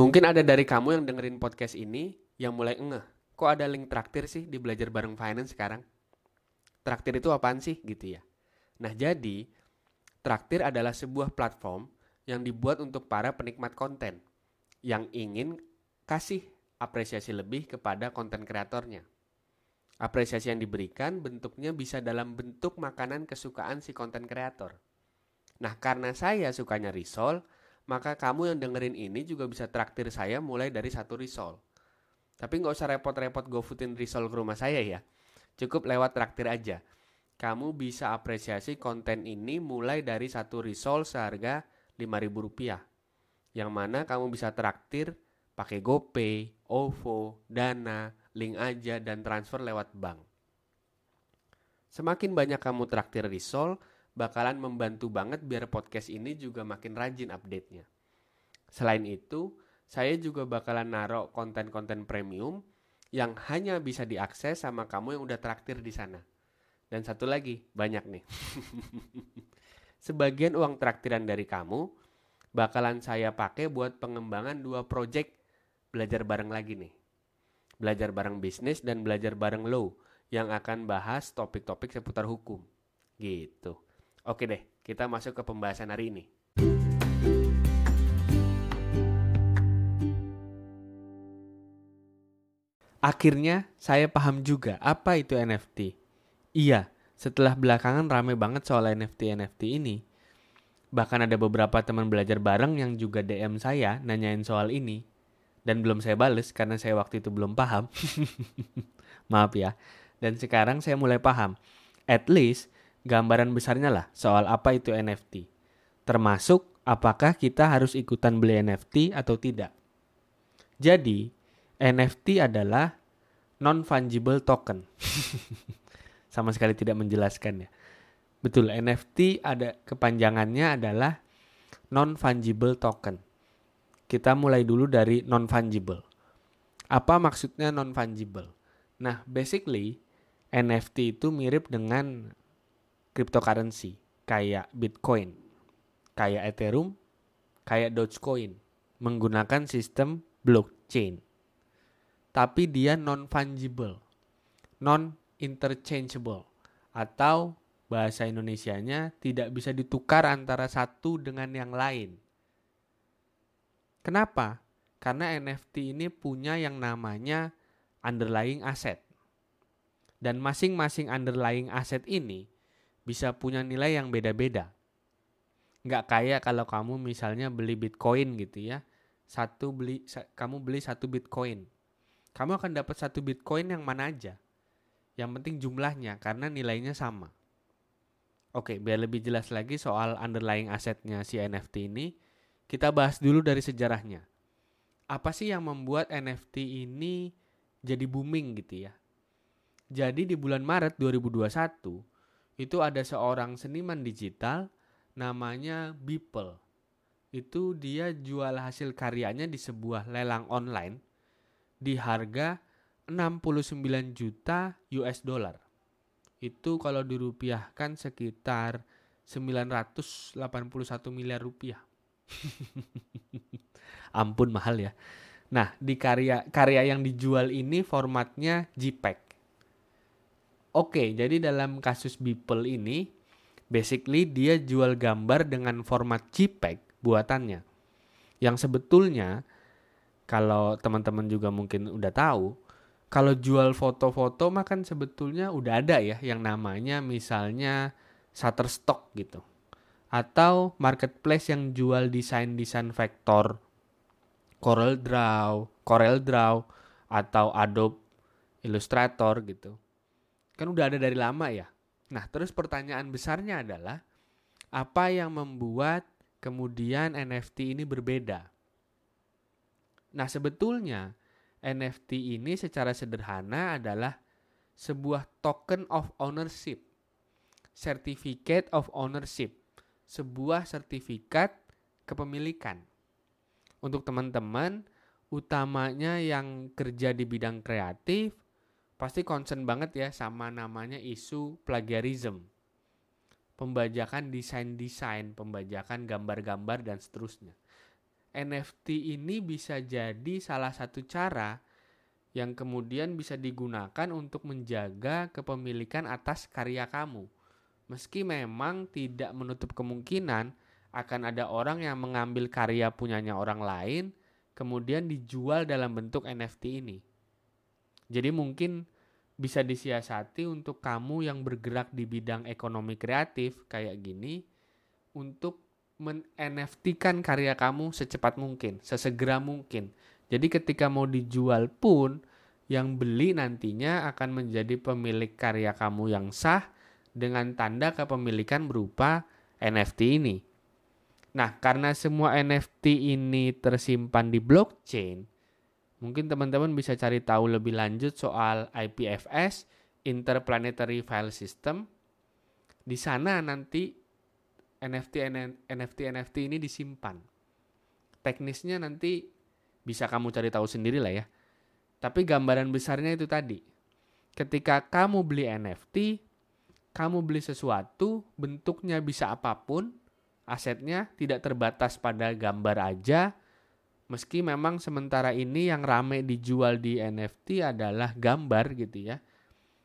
Mungkin ada dari kamu yang dengerin podcast ini yang mulai ngeh, kok ada link traktir sih di belajar bareng finance sekarang? Traktir itu apaan sih gitu ya? Nah jadi, traktir adalah sebuah platform yang dibuat untuk para penikmat konten yang ingin kasih apresiasi lebih kepada konten kreatornya. Apresiasi yang diberikan bentuknya bisa dalam bentuk makanan kesukaan si konten kreator. Nah, karena saya sukanya risol, maka kamu yang dengerin ini juga bisa traktir saya mulai dari satu risol. Tapi nggak usah repot-repot gofoodin risol ke rumah saya ya. Cukup lewat traktir aja. Kamu bisa apresiasi konten ini mulai dari satu risol seharga Rp5.000. Yang mana kamu bisa traktir pakai GoPay, OVO, Dana, link aja, dan transfer lewat bank. Semakin banyak kamu traktir risol, bakalan membantu banget biar podcast ini juga makin rajin update-nya. Selain itu, saya juga bakalan naruh konten-konten premium yang hanya bisa diakses sama kamu yang udah traktir di sana. Dan satu lagi, banyak nih. Sebagian uang traktiran dari kamu bakalan saya pakai buat pengembangan dua project belajar bareng lagi nih. Belajar bareng bisnis dan belajar bareng lo yang akan bahas topik-topik seputar hukum. Gitu. Oke deh, kita masuk ke pembahasan hari ini. Akhirnya saya paham juga apa itu NFT. Iya, setelah belakangan rame banget soal NFT-NFT ini. Bahkan ada beberapa teman belajar bareng yang juga DM saya nanyain soal ini dan belum saya bales karena saya waktu itu belum paham. Maaf ya. Dan sekarang saya mulai paham. At least gambaran besarnya lah soal apa itu NFT. Termasuk apakah kita harus ikutan beli NFT atau tidak. Jadi, NFT adalah non-fungible token. Sama sekali tidak menjelaskan ya. Betul, NFT ada kepanjangannya adalah non-fungible token kita mulai dulu dari non fungible. Apa maksudnya non fungible? Nah, basically NFT itu mirip dengan cryptocurrency kayak Bitcoin, kayak Ethereum, kayak Dogecoin menggunakan sistem blockchain. Tapi dia non fungible, non interchangeable atau bahasa Indonesianya tidak bisa ditukar antara satu dengan yang lain. Kenapa? Karena NFT ini punya yang namanya underlying asset. Dan masing-masing underlying asset ini bisa punya nilai yang beda-beda. Nggak kayak kalau kamu misalnya beli Bitcoin gitu ya. Satu beli kamu beli satu Bitcoin. Kamu akan dapat satu Bitcoin yang mana aja. Yang penting jumlahnya karena nilainya sama. Oke, biar lebih jelas lagi soal underlying asetnya si NFT ini, kita bahas dulu dari sejarahnya. Apa sih yang membuat NFT ini jadi booming gitu ya? Jadi di bulan Maret 2021 itu ada seorang seniman digital namanya Beeple. Itu dia jual hasil karyanya di sebuah lelang online di harga 69 juta US dollar. Itu kalau dirupiahkan sekitar 981 miliar rupiah. Ampun mahal ya. Nah, di karya karya yang dijual ini formatnya JPEG. Oke, jadi dalam kasus Beeple ini basically dia jual gambar dengan format JPEG buatannya. Yang sebetulnya kalau teman-teman juga mungkin udah tahu, kalau jual foto-foto mah kan sebetulnya udah ada ya yang namanya misalnya Shutterstock gitu atau marketplace yang jual desain-desain vektor Corel Draw, Corel Draw atau Adobe Illustrator gitu. Kan udah ada dari lama ya. Nah, terus pertanyaan besarnya adalah apa yang membuat kemudian NFT ini berbeda? Nah, sebetulnya NFT ini secara sederhana adalah sebuah token of ownership, certificate of ownership sebuah sertifikat kepemilikan. Untuk teman-teman, utamanya yang kerja di bidang kreatif, pasti concern banget ya sama namanya isu plagiarism. Pembajakan desain-desain, pembajakan gambar-gambar dan seterusnya. NFT ini bisa jadi salah satu cara yang kemudian bisa digunakan untuk menjaga kepemilikan atas karya kamu. Meski memang tidak menutup kemungkinan akan ada orang yang mengambil karya punyanya orang lain kemudian dijual dalam bentuk NFT ini. Jadi mungkin bisa disiasati untuk kamu yang bergerak di bidang ekonomi kreatif kayak gini untuk men-NFT-kan karya kamu secepat mungkin, sesegera mungkin. Jadi ketika mau dijual pun yang beli nantinya akan menjadi pemilik karya kamu yang sah dengan tanda kepemilikan berupa NFT ini. Nah, karena semua NFT ini tersimpan di blockchain, mungkin teman-teman bisa cari tahu lebih lanjut soal IPFS, Interplanetary File System. Di sana nanti NFT NFT NFT ini disimpan. Teknisnya nanti bisa kamu cari tahu sendiri lah ya. Tapi gambaran besarnya itu tadi. Ketika kamu beli NFT, kamu beli sesuatu, bentuknya bisa apa pun, asetnya tidak terbatas pada gambar aja. Meski memang sementara ini yang rame dijual di NFT adalah gambar gitu ya.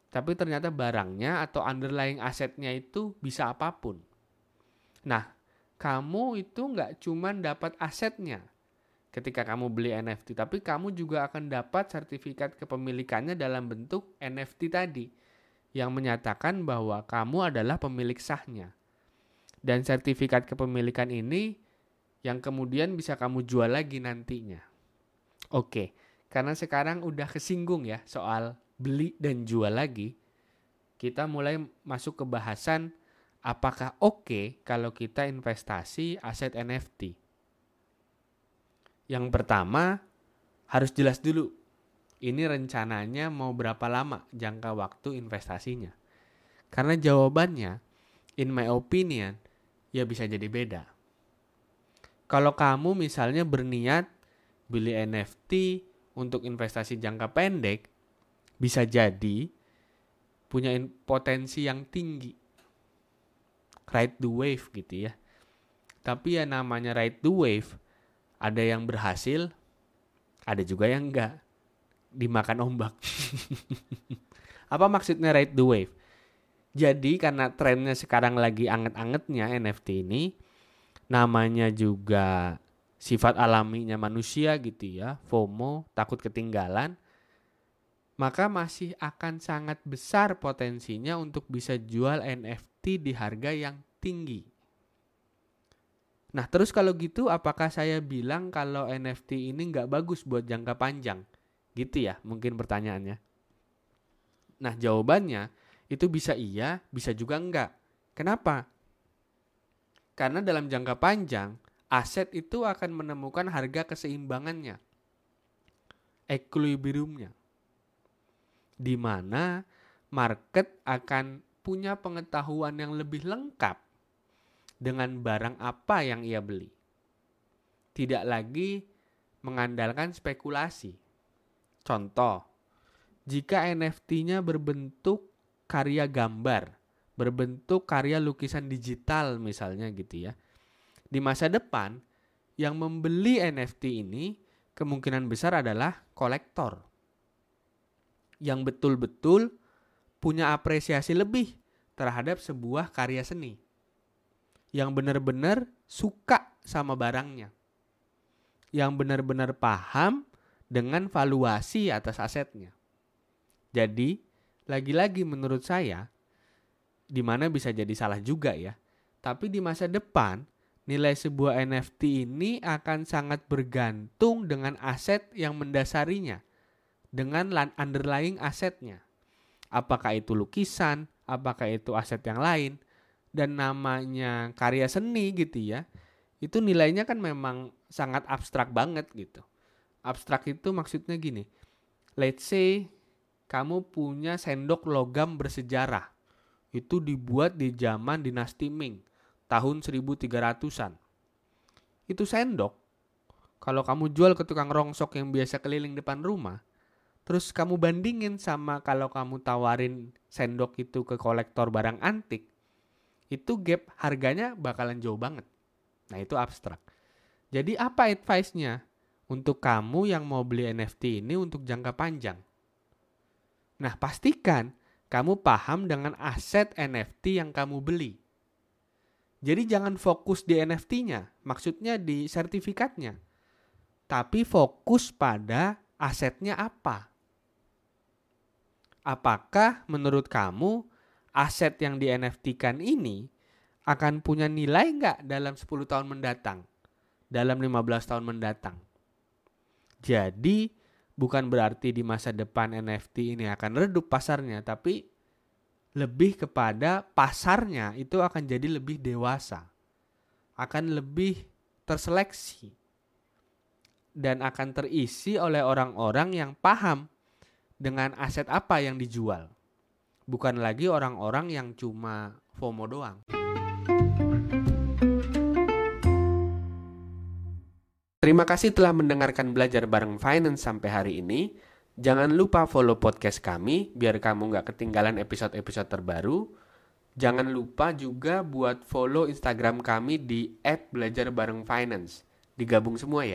Tapi ternyata barangnya atau underlying asetnya itu bisa apa pun. Nah, kamu itu nggak cuma dapat asetnya ketika kamu beli NFT, tapi kamu juga akan dapat sertifikat kepemilikannya dalam bentuk NFT tadi yang menyatakan bahwa kamu adalah pemilik sahnya. Dan sertifikat kepemilikan ini yang kemudian bisa kamu jual lagi nantinya. Oke, karena sekarang udah kesinggung ya soal beli dan jual lagi, kita mulai masuk ke bahasan apakah oke kalau kita investasi aset NFT? Yang pertama, harus jelas dulu. Ini rencananya mau berapa lama jangka waktu investasinya. Karena jawabannya, in my opinion, ya bisa jadi beda. Kalau kamu misalnya berniat beli NFT untuk investasi jangka pendek, bisa jadi punya potensi yang tinggi ride the wave gitu ya. Tapi ya namanya ride the wave, ada yang berhasil, ada juga yang enggak. Dimakan ombak. Apa maksudnya ride the wave? Jadi karena trennya sekarang lagi anget-angetnya NFT ini, namanya juga sifat alaminya manusia gitu ya, FOMO, takut ketinggalan, maka masih akan sangat besar potensinya untuk bisa jual NFT di harga yang tinggi. Nah terus kalau gitu apakah saya bilang kalau NFT ini nggak bagus buat jangka panjang? Gitu ya mungkin pertanyaannya. Nah jawabannya itu bisa iya, bisa juga enggak. Kenapa? Karena dalam jangka panjang, aset itu akan menemukan harga keseimbangannya. Equilibriumnya. Di mana market akan punya pengetahuan yang lebih lengkap dengan barang apa yang ia beli. Tidak lagi mengandalkan spekulasi. Contoh, jika NFT-nya berbentuk karya gambar, berbentuk karya lukisan digital misalnya gitu ya. Di masa depan, yang membeli NFT ini kemungkinan besar adalah kolektor. Yang betul-betul punya apresiasi lebih terhadap sebuah karya seni. Yang benar-benar suka sama barangnya. Yang benar-benar paham dengan valuasi atas asetnya. Jadi, lagi-lagi menurut saya, di mana bisa jadi salah juga ya. Tapi di masa depan, nilai sebuah NFT ini akan sangat bergantung dengan aset yang mendasarinya, dengan underlying asetnya apakah itu lukisan, apakah itu aset yang lain, dan namanya karya seni gitu ya, itu nilainya kan memang sangat abstrak banget gitu. Abstrak itu maksudnya gini, let's say kamu punya sendok logam bersejarah, itu dibuat di zaman dinasti Ming, tahun 1300-an. Itu sendok, kalau kamu jual ke tukang rongsok yang biasa keliling depan rumah, Terus kamu bandingin sama kalau kamu tawarin sendok itu ke kolektor barang antik, itu gap harganya bakalan jauh banget. Nah itu abstrak. Jadi apa advice-nya untuk kamu yang mau beli NFT ini untuk jangka panjang? Nah, pastikan kamu paham dengan aset NFT yang kamu beli. Jadi jangan fokus di NFT-nya, maksudnya di sertifikatnya. Tapi fokus pada asetnya apa. Apakah menurut kamu aset yang di NFT-kan ini akan punya nilai nggak dalam 10 tahun mendatang? Dalam 15 tahun mendatang? Jadi bukan berarti di masa depan NFT ini akan redup pasarnya, tapi lebih kepada pasarnya itu akan jadi lebih dewasa, akan lebih terseleksi, dan akan terisi oleh orang-orang yang paham dengan aset apa yang dijual, bukan lagi orang-orang yang cuma FOMO doang. Terima kasih telah mendengarkan belajar bareng finance sampai hari ini. Jangan lupa follow podcast kami biar kamu nggak ketinggalan episode-episode terbaru. Jangan lupa juga buat follow Instagram kami di @belajarbarengfinance. Digabung semua ya.